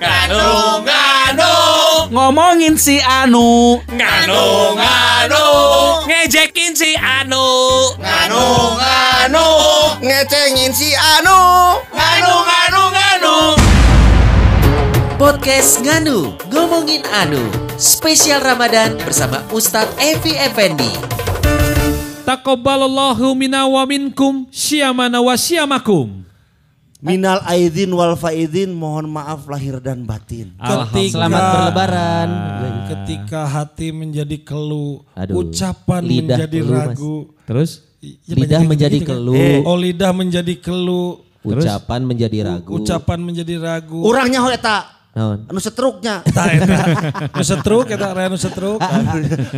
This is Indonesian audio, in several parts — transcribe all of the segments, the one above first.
Nganu, nganu, Ngomongin si Anu. nganu, nganu, ngejekin si Anu, nganu, nganu, Ngecengin si Anu. nganu, nganu, nganu. Podcast Nganu, ngomongin Anu. Spesial Ramadan bersama Ustadz Evi Effendi. Taqabbalallahu minna wa minkum syamana wa syamakum. Minal aidin wal faidin mohon maaf lahir dan batin. Ketika Selamat berlebaran. Ketika hati menjadi keluh, Aduh, ucapan lidah menjadi keluh, Mas. ragu. Terus Ya, Lidah menjadi gitu-gitu kan. keluh. Oh lidah menjadi keluh, Terus? Ucapan menjadi ragu. ucapan menjadi ragu. Orangnya hoe eta. Naon? Anu setruknya. Eta eta. Nu setruk eta rea nu setruk.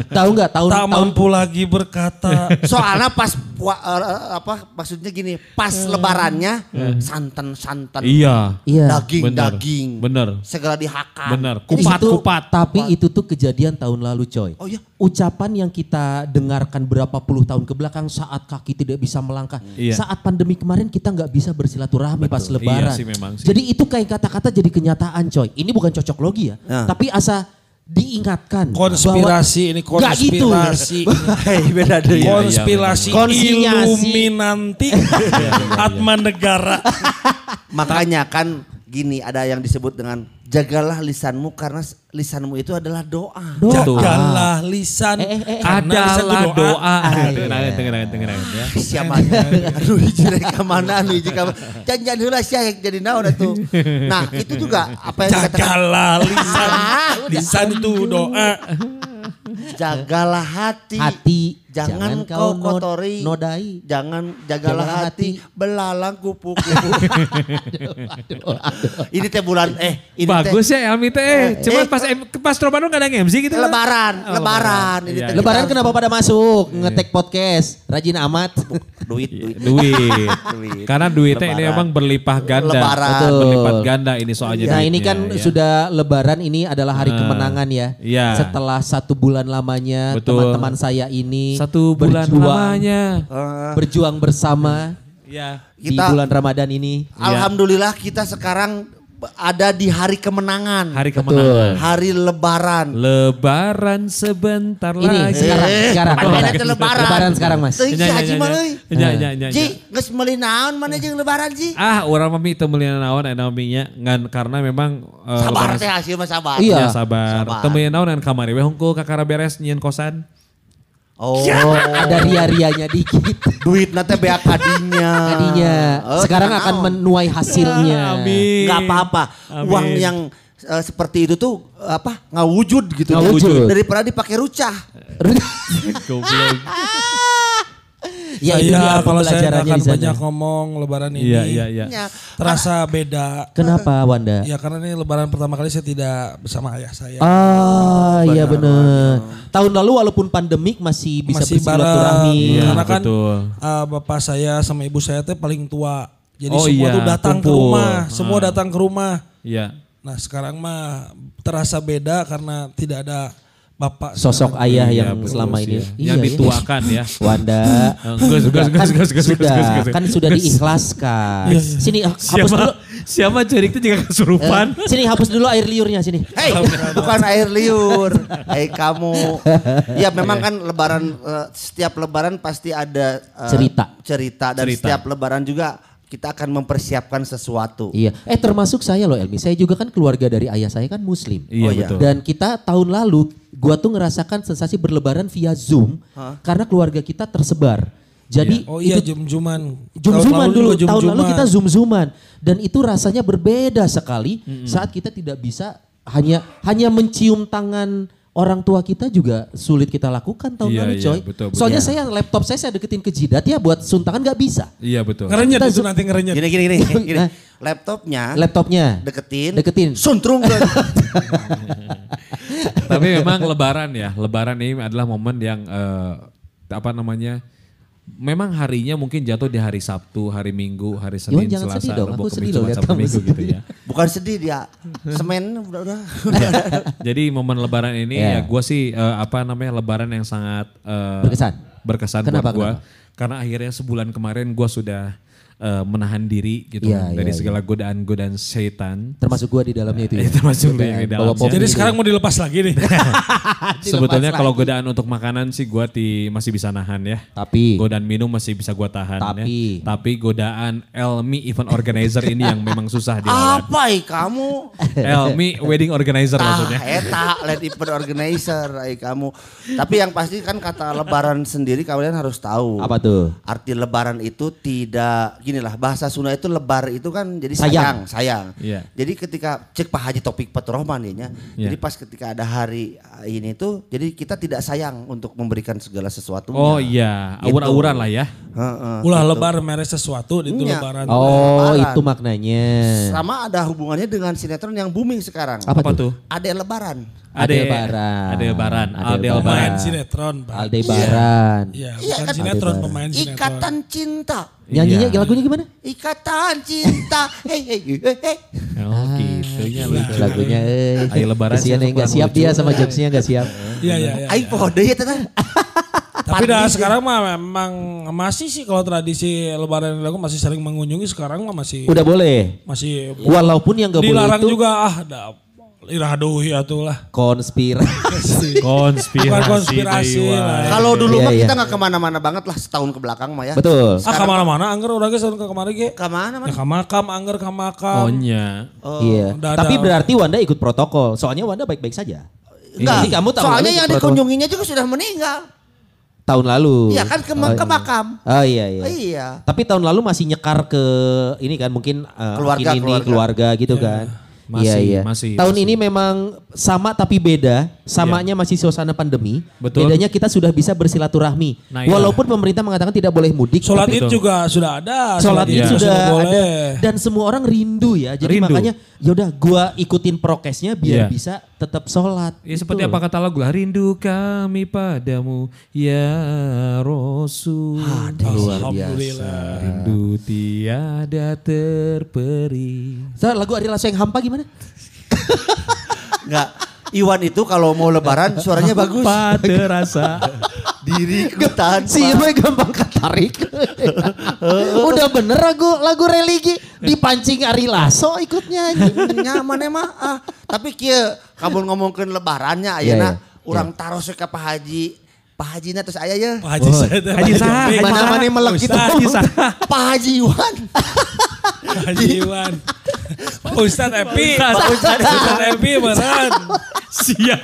Tahu nggak tahun Tak tahun mampu lagi berkata. Soalnya pas pua- eh, apa maksudnya gini, pas lebarannya santan-santan. iya, Iya. Daging-daging. bener. Segera dihakam. Bener, kupat-kupat. Tapi itu tuh kejadian tahun lalu coy. Oh iya? Ucapan yang kita dengarkan berapa puluh tahun ke belakang saat kaki tidak bisa melangkah. Iya. Saat pandemi kemarin kita nggak bisa bersilaturahmi pas lebaran. Iya sih memang sih. Jadi itu kayak kata-kata jadi kenyataan coy. Ini bukan cocok logi ya. Nah. Tapi asa diingatkan. Konspirasi ini Nggak gitu. konspirasi. Hei beda deh. Konspirasi Konsinyasi. Illuminati Atma Negara. Makanya kan gini ada yang disebut dengan jagalah lisanmu karena lisanmu itu adalah doa. Jagalah lisan. Eh, eh, eh, karena lisan itu Adalah doa. Ah, iya. Tenang, tenang, tenang, tenang, ya. Siapa? Aduh hiji mana anu hiji ka. Jangan heula sia jadi naon atuh. Nah, itu juga apa yang dikatakan Jagalah lisan. Ah, lisan itu doa. jagalah hati. Hati. Jangan, kau nod- kotori. Nodai. Jangan jagalah Jagalah hati, hati. belalang kupu-kupu. ini teh bulan eh ini Bagus teh ya Elmi teh. Eh, Cuma eh, pas pas Ramadan gak ada MC gitu. kan? lebaran, Oh, lebaran. Ini Iya, teh iya. Lebaran kita- kenapa pada masuk ngetek podcast? Rajin amat. duit duit. Duit. Duit. Karena duitnya ini emang berlimpah ganda. Lebaran. Betul. Berlipat ganda ini soalnya Nah ini kan ya. sudah lebaran ini adalah hari Ah, kemenangan ya. iya. Setelah satu bulan lamanya Betul. teman-teman saya ini satu bulan berjuang, lamanya. Eh, berjuang bersama Ya. di Kita- bulan Ramadan ini. Alhamdulillah kita sekarang ada di hari kemenangan. Hari kemenangan. Hari lebaran. Lebaran sebentar Ini lagi. sekarang, Eh, sekarang. mana lebaran. lebaran? Lebaran sekarang mas. Teuing si Haji nya. euy. Ji, geus meuli naon mana jeung lebaran Ji? Ah, orang mami itu melihat naon aya nya ngan karena memang eh, Sabar lebaran- teh hasil mah sabar. Iya. Ya, sabar. Sabar. Teu meuleuh naon ngan kamari we hungkul kakara beres nyieun kosan. Oh, Ada ria-rianya dikit. duit nanti beak kadinya. Tadinya. Oh, Sekarang akan menuai hasilnya. Amin. Nggak apa-apa. Uang yang eh, seperti itu tuh apa ngawujud gitu. Ngawujud. Daripada dipakai rucah. Goblok. ya itu dia Saya kalau saya akan banyak ngomong lebaran ini. Iya, iya, iya. Ya, Terasa beda. Kenapa Wanda? Ya karena ini lebaran pertama kali saya tidak bersama ayah saya. Ah iya bener. Tahun lalu walaupun pandemik masih bisa Masih bersilaturahmi. Iya, karena kan betul. uh, bapak saya sama ibu saya teh paling tua. Jadi Oh semua iya, tuh datang ke kumpul. rumah, semua Ah. datang ke rumah. Iya. Nah sekarang mah terasa beda karena tidak ada bapak. Sosok ayah Iya, yang betul selama sih ini. ya. Iya, yang iya. dituakan ya. Wanda. Eh, gus, gus, gus, kan gus, gus, gus, sudah, gus, gus. kan sudah diikhlaskan. Sini ah, hapus Siapa dulu. siapa cerik itu juga kesurupan. Eh, sini hapus dulu air liurnya sini. Hei, bukan air liur. Hei kamu. Ya memang kan lebaran eh, setiap lebaran pasti ada eh, Cerita. Cerita dan Cerita. setiap lebaran juga kita akan mempersiapkan sesuatu. Iya. Eh termasuk saya loh Elmi. Saya juga kan keluarga dari ayah saya kan muslim. Iya, Oh, iya. betul. Dan kita tahun lalu gua tuh ngerasakan sensasi berlebaran via Zoom karena keluarga kita tersebar. Jadi Oh iya itu jum-juman. Lalu dulu. juga Tahun lalu zoom-zooman. kita zoom zooman dan itu rasanya berbeda sekali saat kita tidak bisa hanya hanya mencium tangan orang tua kita juga sulit kita lakukan tahun Iya, lalu iya, coy. betul, betul. Soalnya Iya. saya laptop saya saya deketin ke jidat ya buat suntangan nggak bisa. Iya betul. Ngerenyet Kita itu nanti ngerenyet. Gini gini gini. gini. Laptopnya Laptopnya deketin. deketin. Suntrung. Tapi memang lebaran ya. Lebaran ini adalah momen yang eh, apa namanya? Memang harinya mungkin jatuh di hari Sabtu, hari Minggu, hari Senin, jangan Selasa, sedih dong, Rabu, aku sedih loh Minggu gitu ya. Bukan sedih dia. Semen udah udah. Jadi momen lebaran ini Iya. ya gue sih eh, apa namanya lebaran yang sangat eh, Berkesan. berkesan Kenapa, buat gue. Karena akhirnya sebulan kemarin gue sudah eh, menahan diri gitu Iya, dari iya, segala godaan-godaan setan. Termasuk gua di dalamnya itu ya. Termasuk lu yang di dalamnya. Jadi gitu. sekarang mau dilepas lagi nih. Sebetulnya kalau godaan untuk makanan sih gua ti masih bisa nahan ya. Tapi Godaan minum masih bisa gua tahan Tapi- ya. Tapi godaan Elmi event organizer ini yang memang susah dilawan. Apa i kamu? Elmi wedding organizer Tah, maksudnya. eta let event organizer ai kamu. Tapi yang pasti kan kata lebaran sendiri kalian harus tahu. apa tuh? Arti lebaran itu tidak gini lah bahasa Sunda itu lebar itu kan jadi Sayang. sayang, sayang. Iya. Jadi ketika cek Pak Haji Topik Petrohman ya, Iya. jadi pas ketika ada hari ini tuh jadi kita tidak sayang untuk memberikan segala sesuatu. Oh iya, Gitu. awur-awuran lah ya. Ulah lebar meres sesuatu itu Iya. lebaran. Oh, Lebaran. itu maknanya. Sama ada hubungannya dengan sinetron yang booming sekarang. Apa, Apa tuh? Ada lebaran. Aldebaran. Aldebaran. Aldebaran. Pemain sinetron, Pak. Aldebaran. Iya, Iya bukan kan? sinetron, Aldebaran. pemain sinetron. Ikatan cinta. Nyanyinya Iya. lagunya gimana? Ikatan cinta. Hei hei hei. Oh gitu ya. Lagunya eh. Ayo lebaran Kesian sih, yang gak siap dia sama jokesnya gak siap. Iya, iya, iya. Aing poho deui eta teh. Tapi dah sekarang mah memang masih sih kalau tradisi lebaran dilakukan masih sering mengunjungi sekarang mah masih Udah boleh. masih Walaupun yang gak boleh dilarang itu juga ah dah irah dohi atuh lah. konspirasi. Konspirasi. Bukan konspirasi lah. wah. Kalau dulu Iya, mah iya. kita nggak ke mana-mana banget lah setahun ke belakang mah ya. Betul. Ah ke mana-mana angger orang geus ke kemari ge. Ke mana Ya man? ke makam angger ke makam. Oh nya. Iya. udah Tapi berarti Wanda ikut protokol. Soalnya Wanda baik-baik saja. Enggak. Jadi kamu tahun Soalnya yang protokol. dikunjunginya juga sudah meninggal. Tahun lalu. Iya kan ke, Oh, ke makam. Oh iya iya. Iya. Tapi tahun lalu masih nyekar ke ini kan mungkin uh, Keluarga, ini, keluarga. keluarga gitu kan. Masih, iya iya. masih, Tahun masih. ini memang sama tapi beda. Samanya masih suasana pandemi. Betul. Bedanya kita sudah bisa bersilaturahmi. Nah, iya. Walaupun pemerintah mengatakan tidak boleh mudik. Sholat Id juga sudah ada. Sholat Id Iya. sudah boleh. ada dan semua orang rindu ya. Jadi Rindu. makanya yaudah gua ikutin prokesnya biar Iya. bisa tetap sholat. Ya seperti apa kata lagu lah, rindu kami padamu ya Rasul. Luar biasa. Alhamdulillah. Rindu tiada terperi. Lagu Ari Lasso yang hampa gimana? Enggak. Iwan itu kalau mau lebaran suaranya bagus. Apa terasa? Diriku tanpa. Si Ibu gampang ketarik. Udah bener lagu lagu religi dipancing Ari Lasso ikut nyanyi. nyaman emang ah tapi kia kamu ngomongin lebarannya Iya, ayeuna iya. urang taruh ke Pak Haji Pak Haji na terus aya ya Pak Haji saya Haji Jombe. Mana mana yang melek gitu. Haji Sah. Pak Haji Iwan Haji Iwan. Pak Ustadz Epi. Pak Ustadz Epi beneran. Siap.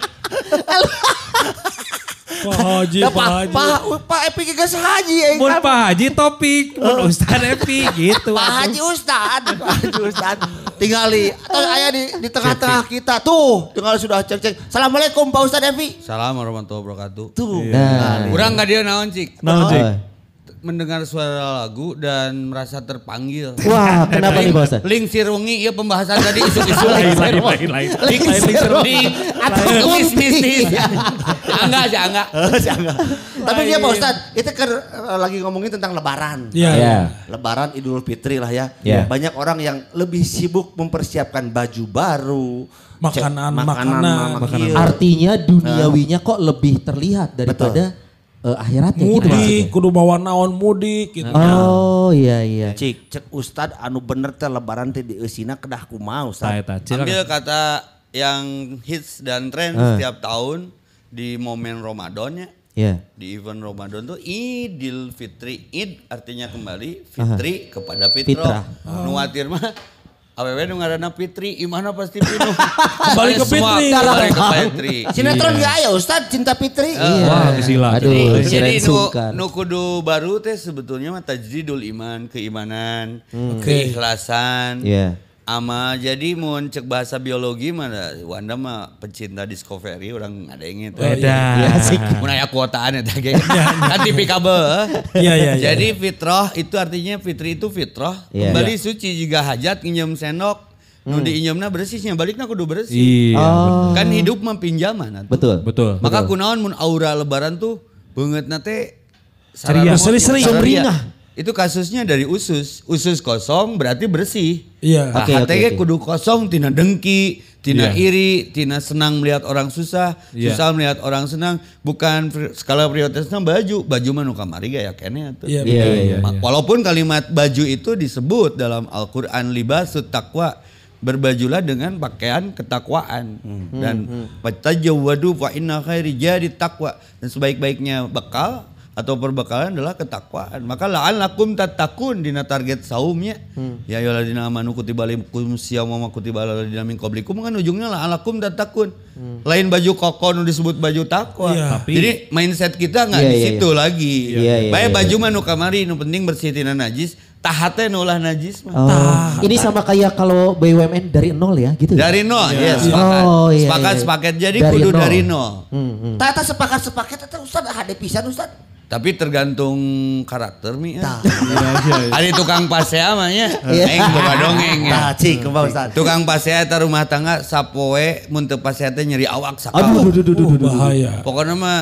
Pak Haji, Ya, Pak Pak Haji. Pak Pak Epi geus Haji eh, Mun kan? Pak Haji topik, mun Ustaz Epi gitu. Pak Haji Ustad Pak Haji Ustad tinggali atau aya di di tengah-tengah kita tuh tinggal sudah cek-cek Assalamualaikum Pak Ustad Evi Salam warahmatullahi wabarakatuh. tuh Nah, Kurang nggak dia naon cik? Naon, Cik? Mendengar suara lagu dan merasa terpanggil. Wah, kenapa nih Ustaz? Link sirungi ya pembahasan tadi isu-isu Lain, link lain, sirungi. lain, lain. Link sirungi. Atau kemis mistis. Enggak sih enggak. tapi dia Pak Ustad itu kan eh, lagi ngomongin tentang lebaran Iya. Ya. Lebaran Idul Fitri lah ya. Ya. Banyak orang yang lebih sibuk mempersiapkan baju baru, cek Makanan, makanan, makanan. makanan. Artinya duniawinya kok lebih terlihat daripada eh, akhiratnya gitu Mudik, maksudnya. kudu bawa naon mudik gitu. Oh iya iya. Cik, cek Ustad anu bener teh lebaran teh di eusina kedah kumaha Ustad. Ambil kata yang hits dan tren Ah. setiap tahun di momen Ramadan ya. Ya. Di event Ramadan tuh Idul Fitri. Id artinya kembali, Fitri kepada Fitrah. Fitrah. Nuatir mah awewe nu ngaranna Fitri, imana pasti pinuh. Kembali ke Fitri. Kembali ke Fitri. Sinetron gak aya Ustad Cinta Fitri. Iya. Wah, gila. Aduh, Jadi, nu, nu kudu baru teh sebetulnya mah tajdidul iman, keimanan, Oke. keikhlasan. Iya. Ama jadi mun cek bahasa biologi mah da, Wanda mah pecinta discovery orang ada yang itu. Beda. Mun aya kuotaan eta ge. Kan TV kabel. Iya, iya, iya. Jadi fitrah itu artinya fitri itu fitrah. Iya. Kembali suci jika hajat nginjem sendok. Nu diinjemna bersihnya balikna kudu bersih. Iya. Oh. Kan hidup mah pinjaman atuh. Betul. Betul. Maka kunaon mun aura lebaran tuh beungeut teh Ceria. Seri-seri. Sumringah. Itu kasusnya dari usus. Usus kosong berarti bersih. Iya. Nah, oke, ge oke. kudu kosong tina dengki, Tina Iya. iri, tina senang melihat orang susah, Iya. susah melihat orang senang. Bukan skala prioritasnya baju, baju mah nu kamari gaya kene atuh. Iya, Iya, iya, Ma- Walaupun kalimat baju itu disebut dalam Al-Quran libasut takwa berbajulah dengan pakaian ketakwaan dan fatajawwadu fa inna khairi jadi takwa dan sebaik-baiknya bekal atau perbekalan adalah ketakwaan. Maka la'allakum tattaqun dina target saumnya. Ya ayyuhalladzina amanu kutiba alaikum siyam wa kutiba alal ladzina min qablikum kan ujungnya la'allakum tattaqun. Lain baju koko nu disebut baju takwa. Iya. Tapi- Jadi mindset kita nggak Iya, di iya, situ lagi. Iya, iya, Baik iya, baju mah nu kamari nu penting bersih tina najis, tahatnya nu ulah najis mah. Oh, ini sama kayak kalau BUMN dari nol ya gitu. ya? Dari nol, ya sepakat. Oh, iya, sepakat, iya. sepakat. Jadi Dari kudu nol. dari nol. Hmm, hmm. Tata sepakat sepaket itu Ustad ada pisan Ustad. Tapi tergantung karakter mi. Ya. Tah. Ada tukang pasea mah nya. Iya. Aing boga dongeng ya. Tah cing kembali Ustad. Tukang pasea eta rumah tangga sapoe mun teu pasea teh nyeri awak Aduh, sakau. duh, duh, duh, duh, Oh, duh, duh. bahaya. Pokoknya mah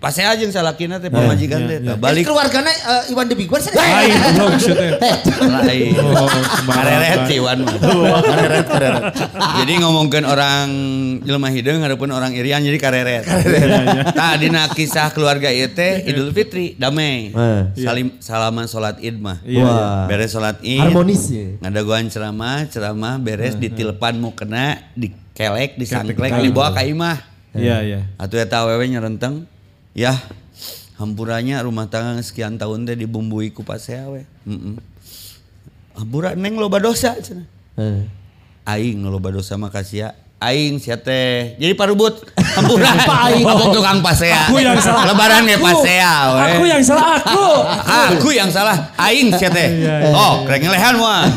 pasea jeung salakina teh pamajikan teh. Tah, Balik Balik keluarganya eh, Iwan The Big One sih. Lain maksudnya. lain. Oh, Kareret sih Wan mah. Jadi ngomongkan orang jelema hideung hareupeun orang irian jadi kareret. Tah dina kisah keluarga ieu teh Idul Fitri damai. Eh. Salim salaman salat Id mah. Iya. Beres salat Id. Harmonis ya. Ngadaguan ceramah, ceramah beres ditilpan mau kena, dikelek, disangklek, dibawa ka imah. Iya, iya. Atuh eta awewe nyerenteng. Ya, hampurannya rumah tangga sekian tahun teh dibumbui ku pasea we. Heeh. Hampura neng loba dosa cenah. Eh. Aing loba dosa mah kasia. Aing sia teh. Jadi parubut hampura. Apa aing? Ngomong tukang pasea. Aku yang salah. Lebaran ya pasea we. Aku yang salah aku. Aku yang salah, aing sia teh. Oh, krek ngelehan mah.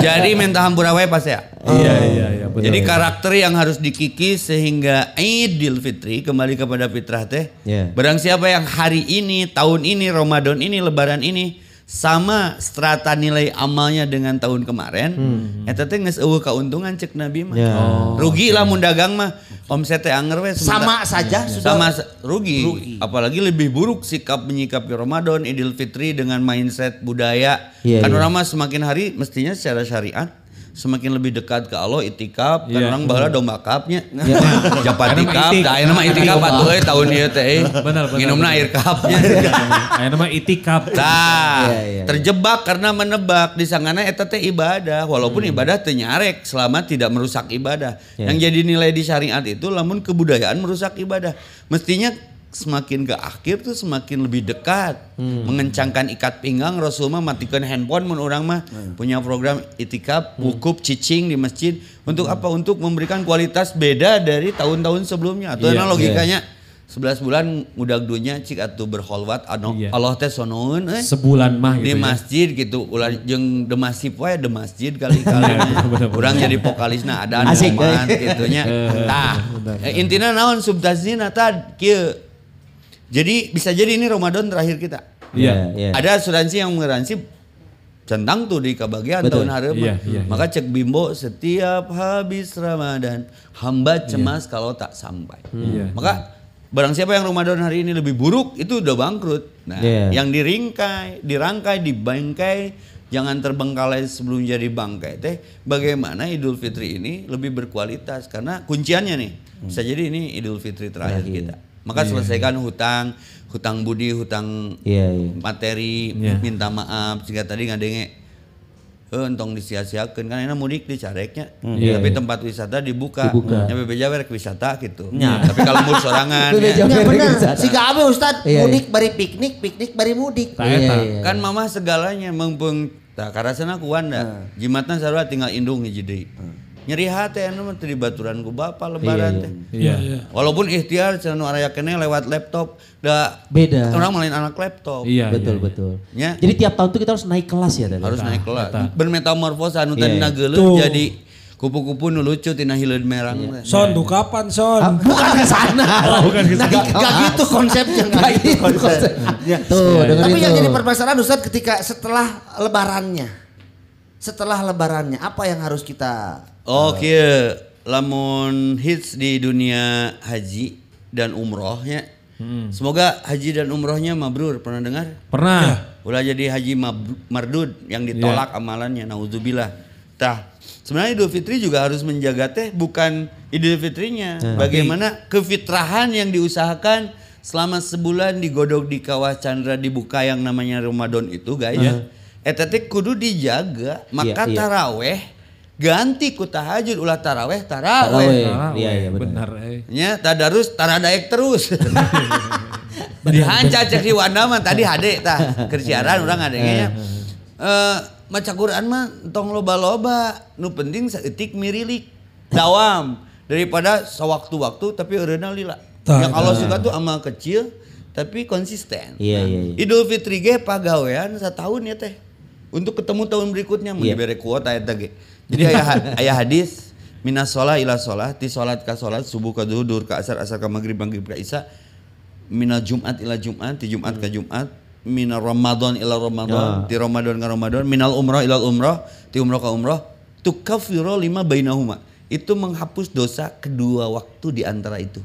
Jadi minta hampura wae pas ya. Iya, iya, iya. Jadi karakter yang harus dikikis sehingga Idul Fitri kembali kepada fitrah teh. Iya. Barang siapa yang hari ini, tahun ini, Ramadan ini, Lebaran ini sama strata nilai amalnya dengan tahun kemarin, eta teh geus eueuh kauntungan cek Nabi mah. Ya. Rugi lah mun dagang mah omset teh anger we Sama saja sudah. sama sa- rugi. Apalagi lebih buruk sikap menyikapi Ramadan, Idul Fitri dengan mindset budaya. Iya, kan iya. orang mah semakin hari mestinya secara syariat semakin lebih dekat ke Allah itikaf kan Iya. orang baheula domba kapnya. Iya. Mah itikaf, itik. da ayeuna mah itikaf atuh euy tahun ieu teh. eh. Benar. air kapnya. Ayo nama itikaf. Tah, Iya, iya. terjebak karena menebak di sangana eta teh ibadah walaupun ibadah teu nyarek selama tidak merusak ibadah. Iya. Yang jadi nilai di syariat itu lamun kebudayaan merusak ibadah. Mestinya semakin ke akhir tuh semakin lebih dekat. Mengencangkan ikat pinggang Rasul mah matikan handphone mun orang mah. Punya program itikaf wukuf cicing di masjid. Untuk apa? Untuk memberikan kualitas beda dari tahun-tahun sebelumnya. Atau Iya, emang logikanya 11 bulan ngudag dunya cik atuh berholwat anu Iya. Allah teh sonoeun eh. Sebulan mah di gitu. ya. masjid gitu ulah jeung the masif wae the masjid kali-kali. Bener-bener. urang jadi vokalisna ada Asik, gitu nya tah intina naon subtazina tah kieu jadi bisa jadi ini Ramadan terakhir kita Iya. Iya. ada asuransi yang mengaransi centang tuh di kebagian Betul. tahun hareup Iya, iya, maka cek bimbo setiap habis Ramadan hamba cemas kalau tak sampai Iya. maka barang siapa yang Ramadan hari ini lebih buruk itu udah bangkrut. Nah, Iya. yang diringkai, dirangkai, dibangkai, jangan terbengkalai sebelum jadi bangkai teh. Bagaimana Idul Fitri ini lebih berkualitas karena kunciannya nih bisa jadi ini Idul Fitri terakhir Terakhir. kita. Maka selesaikan hutang, hutang budi, hutang Iya, iya. materi, Iya. minta maaf jika tadi ngadenge Eh, entong disia-siakeun kan enak mudik dicareknya. Iya, Tapi iya. tempat wisata dibuka. Dibuka. Ya bebeja werek wisata gitu. Ya. Tapi kalau mau sorangan ya. Ya Ustad. si Gabe Ustad Iya, mudik bari piknik, piknik bari mudik. Iya, eta. iya. kan mama segalanya mengpeng tak karasana ku wanda jimatna sarua tinggal indung hiji deui nyeri hati anu mah teu dibaturan ku bapa lebaran Iya, teh Iya, iya. walaupun ikhtiar cenah nu araya kene lewat laptop da Beda. orang malain anak laptop Iya, betul iya, betul. Ya. Jadi tiap tahun tuh kita harus naik kelas ya harus naik kelas bermetamorfosa anu Iya, tadi iya. jadi kupu-kupu nu lucu tina hileud merang. Son, tuh kapan Son? Ah, bukan ke sana. bukan ke Nah, gak gitu konsepnya, gak gitu konsepnya. Tuh, dengerin Tapi yang jadi permasalahan Ustad ketika setelah lebarannya. Setelah lebarannya apa yang harus kita Oh lamun hits di dunia haji dan umrohnya. Semoga haji dan umrohnya mabrur. Pernah dengar? Pernah. Ulah jadi haji mardud yang ditolak amalannya. Nauzubillah. Tah, sebenarnya Idul Fitri juga harus menjaga teh bukan Idul Fitrinya. Bagaimana kefitrahan yang diusahakan selama sebulan digodok di kawah Chandra dibuka yang namanya Ramadan itu guys. Eta teh kudu dijaga. Maka Iya, iya. taraweh ganti ku tahajud ulah taraweh Taraweh. taraweh. Iya, iya, benar. eh. Nya tadarus taradaek terus. Dihanca cek si Wanda mah tadi hade tah kersiaran orang adengnya. Eh maca Quran mah tong loba-loba nu penting saeutik mirilik dawam daripada sewaktu-waktu tapi eureuna lila. Yang Allah suka tuh amal kecil tapi konsisten. Iya, iya, iya. Idul Fitri ge pagawean setahun ya teh. Untuk ketemu tahun berikutnya mau Iya. dibere kuota eta ge. Jadi aya aya hadis minas sholat ila sholat ti sholat ka sholat subuh ka zuhur ka asar asar ka maghrib maghrib ka isya minal jumat ila jumat ti jumat ka jumat minal ramadan ila ramadan ti ramadan ka ramadan minal umrah ila umrah ti umrah ka umrah tukaffiru lima bainahuma itu menghapus dosa kedua waktu di antara itu.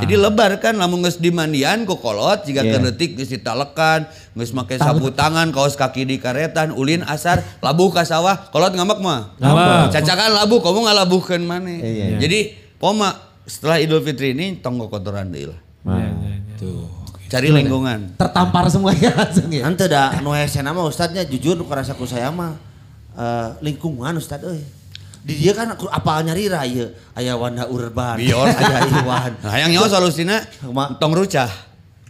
Jadi lebar kan lamun geus dimandian ku kolot jika Iya. yeah. geus ditalekan, geus make sapu tangan, kaos kaki di karetan, ulin asar, labuh ka sawah, kolot ngambek mah. Ngambek. Cacakan labuh, kamu ngalabuhkeun maneh. Iya, iya. Jadi poma setelah Idul Fitri ini tonggo kotoran deui lah. Cari lingkungan. Tertampar semuanya langsung ya. Nanti dah nu mah ustadnya jujur nu karasa ku saya mah eh, lingkungan ustad euy. Di dia kan aku apa nyari raya aya Wanda Urban, Bior. aya Iwan. Nah, yang nyawa solusina tong rucah.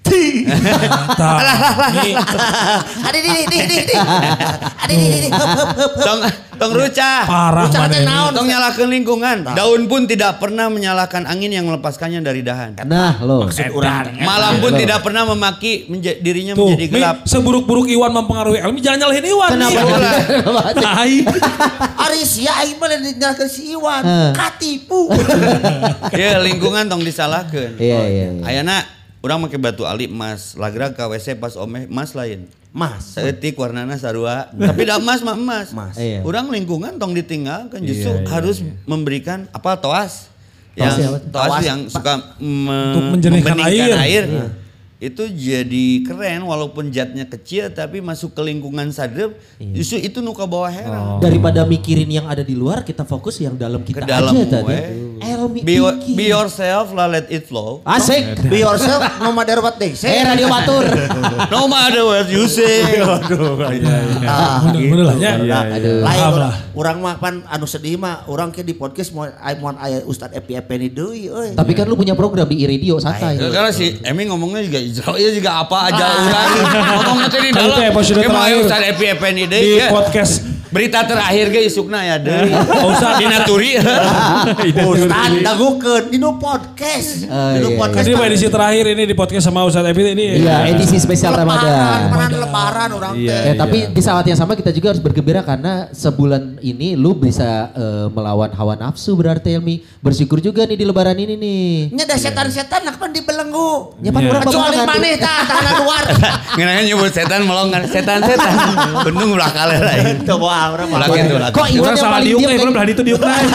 Mantap. Nih, Adi di di di di. Adi di di di. Tong tong rucah. parah Rucah teh naon? Tong nyalakan lingkungan. Daun pun tidak pernah menyalakan angin yang melepaskannya dari dahan. Nah, lo. Maksud urang. Malam pun tidak pernah memaki menja- dirinya Tuh, menjadi gelap. seburuk-buruk Iwan mempengaruhi Elmi, jangan nyalahin Iwan. Kenapa? Tai. Ari sia aing mah dinyalakeun si Iwan. Katipu. Ya lingkungan tong disalahkan. Iya, iya, iya. Ayana orang pakai batu ali emas, lagra ke WC pas omeh emas lain. Mas. Seetik warnana sarua, tapi dah emas mah emas. Mas. Iya. Orang lingkungan tong ditinggalkan justru Iya, iya, harus memberikan apa toas. Toas Yang apa? toas, Toas, yang suka me- Untuk menjernihkan membeningkan air. Itu jadi keren walaupun jatnya kecil tapi masuk ke lingkungan sadep justru itu nuka bawah heran. Daripada mikirin yang ada di luar, kita fokus yang dalam kita Ke dalam aja tadi. Elmi Be, be yourself lah let it flow. Asik. Be yourself no matter what they say. Radio Batur. No matter what you say. Ah, Bener-bener lah ya. Aduh. Lain Paham urang, lah. urang mah pan anu sedih mah urang ke di podcast mau ai mau aya Ustad Epi deui euy. Tapi kan lu punya program di iradio santai. Ya, Karena si Emi ngomongnya juga Israel ya juga apa aja orang ngomongnya teh di Kan dalam. itu Emang. Ustaz Epi Effendi deui Di ya. podcast. Berita terakhir ge isukna ya deui. Oh, Ustaz. Dina turi. Ustad dagukeun di nu podcast. Oh, Di nu iya, podcast. Ini mah edisi terakhir ini di podcast sama Ustadz Epi ini. Iya, edisi spesial Ramadan. Lebaran, lebaran orang Iya. teh. Eh, tapi di saat yang sama kita juga harus bergembira karena sebulan ini lu bisa eh, melawan hawa nafsu berarti Elmi. Bersyukur juga nih di lebaran ini nih. Nya da setan-setan nak pan dibelenggu. Ya pan Iya. urang Kecuali maneh tah tahanan luar. Ngenanya nyebut setan melonggar setan-setan. Untung ulah kalah lain. Teu moal urang mah. Gitu. Kok Iwan Orang yang paling diam eh, kayak- belum belah itu diuk nah. Iwan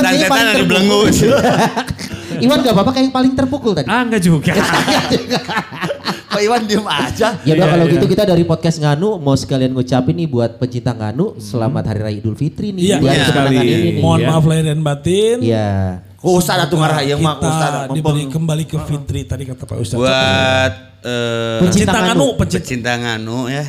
kayaknya Setan-setan paling ada terpukul. belenggu. Iwan gak apa-apa kayak yang paling terpukul tadi. Ah enggak juga. Kok Iwan diem aja. Ya udah kalau gitu kita dari podcast Nganu mau sekalian ngucapin nih buat pecinta Nganu selamat hari raya Idul Fitri nih Iya, iya. Sekali. ini. Mohon Iya. maaf lahir dan batin. Iya. Ku Ustad atuh ngaraya mah ku Ustad Kita diberi kembali ke Fitri tadi kata Pak Ustadz. Buat eh, Pencinta Cinta Nganu. Pencinta. pecinta nganu ya.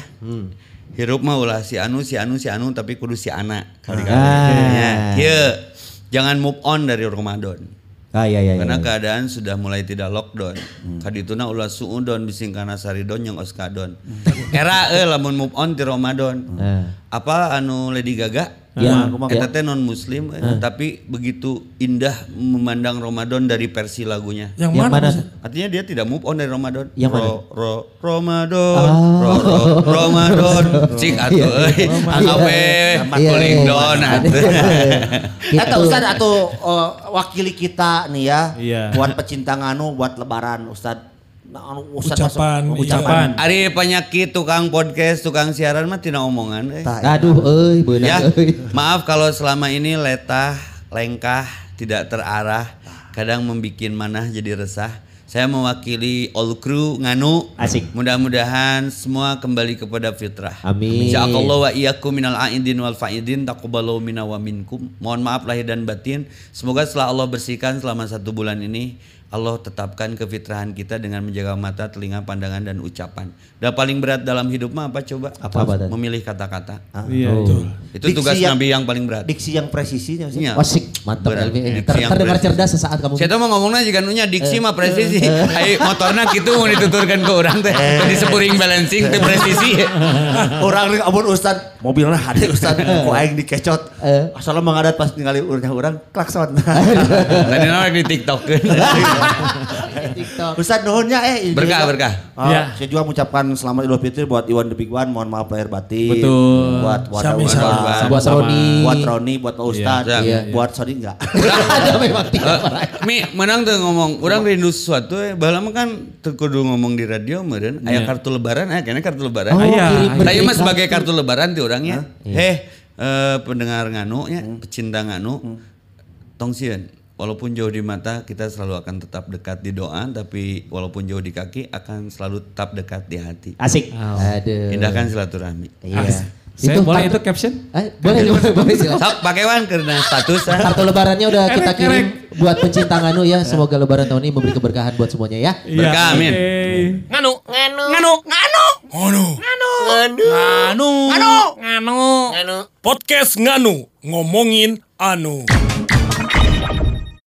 Hirup mah ulah si anu si anu si anu tapi kudu si anak kali Ah. Ya. Jangan move on dari Ramadan. Ah iya iya. Karena iya. keadaan sudah mulai tidak lockdown. Kadituna ulah suudon bising kana saridon yang oskadon. Era eh lamun move on di Ramadan. Ah. Apa anu Lady Gaga? Ya, Eta ya. teh non muslim eh, tapi begitu indah memandang Ramadan dari versi lagunya. Yang, Yang mana? mana? Artinya dia tidak move on dari Ramadan. Yang mana? ro, ro, Ramadan, ro, ro, Ramadan. Cik atuh euy. Anggap we Iya, cooling iya. down atuh. Eta Ustad atuh eh, wakili kita nih ya. Iya. Buat pecinta nganu buat lebaran Ustad. Nah, anu Ucapan, iya. ucapan. Ari penyakit tukang podcast, tukang siaran mah tina omongan eh. Tah, Aduh, euy, Ya, beunang euy. maaf kalau selama ini letah, lengkah, tidak terarah, kadang membikin manah jadi resah. Saya mewakili all crew Nganu. Asik. Mudah-mudahan semua kembali kepada fitrah. Amin. Insyaallah wa iyyakum minal aidin wal faidin taqabbalu minna wa minkum. Mohon maaf lahir dan batin. Semoga setelah Allah bersihkan selama satu bulan ini Allah tetapkan kefitrahan kita dengan menjaga mata, telinga, pandangan dan ucapan. Dan paling berat dalam hidup mah apa coba? Apa, Apa? Memilih kata-kata. Iya Oh. itu. Itu Diksi tugas yang- Nabi yang paling berat. Diksi yang presisinya. Iya. Wasik, mantap. Eh, Diksi ter- yang terdengar presisi. cerdas sesaat kamu. Saya mau ngomongnya juga nunya diksi mah presisi. Ayo motornya gitu mau dituturkan ke orang teh. Tadi sepuring balancing teh presisi. Orang rek amun ustad mobilnya hade ustad ku aing dikecot. Eh. Asalna mangadat pas ningali urang urang klakson. Tadi nama di TikTok. TikTok. Ustad nuhunnya eh Berkah, berkah. Ah, Ya. Saya juga mengucapkan selamat Idul Fitri buat Iwan The Big One. Mohon maaf lahir batin. Betul. Buat buat Sami-sami. buat, Buat Roni. buat Roni, buat Pak Ustad. Iya, iya. Sodi enggak. Ada memang tidak Eh, pernah. Mi, menang tuh ngomong, orang rindu sesuatu ya. Bahala mah kan teu kudu ngomong di radio meureun. Aya kartu lebaran, aya kayaknya kartu lebaran. Oh, Iya. kirim Saya berkali mah sebagai kartu lebaran ti orangnya. Iya. Heh, eh, pendengar nganu ya, pecinta nganu. Tong sieun, walaupun jauh di mata kita selalu akan tetap dekat di doa, tapi walaupun jauh di kaki akan selalu tetap dekat di hati. Asik. Aduh. Indahkan silaturahmi. Iya. Saya boleh kartu- itu caption? Eh, boleh, boleh, boleh silakan. Sok pakai wan karena status ah. Kartu lebarannya udah kita Erek, kirim buat pencinta Nganu ya. Semoga lebaran tahun ini memberi keberkahan buat semuanya ya. Berkah, amin. Oke. Nganu. Nganu. Nganu. Nganu. Nganu. Nganu. Nganu. Nganu. Nganu. Podcast Nganu ngomongin anu.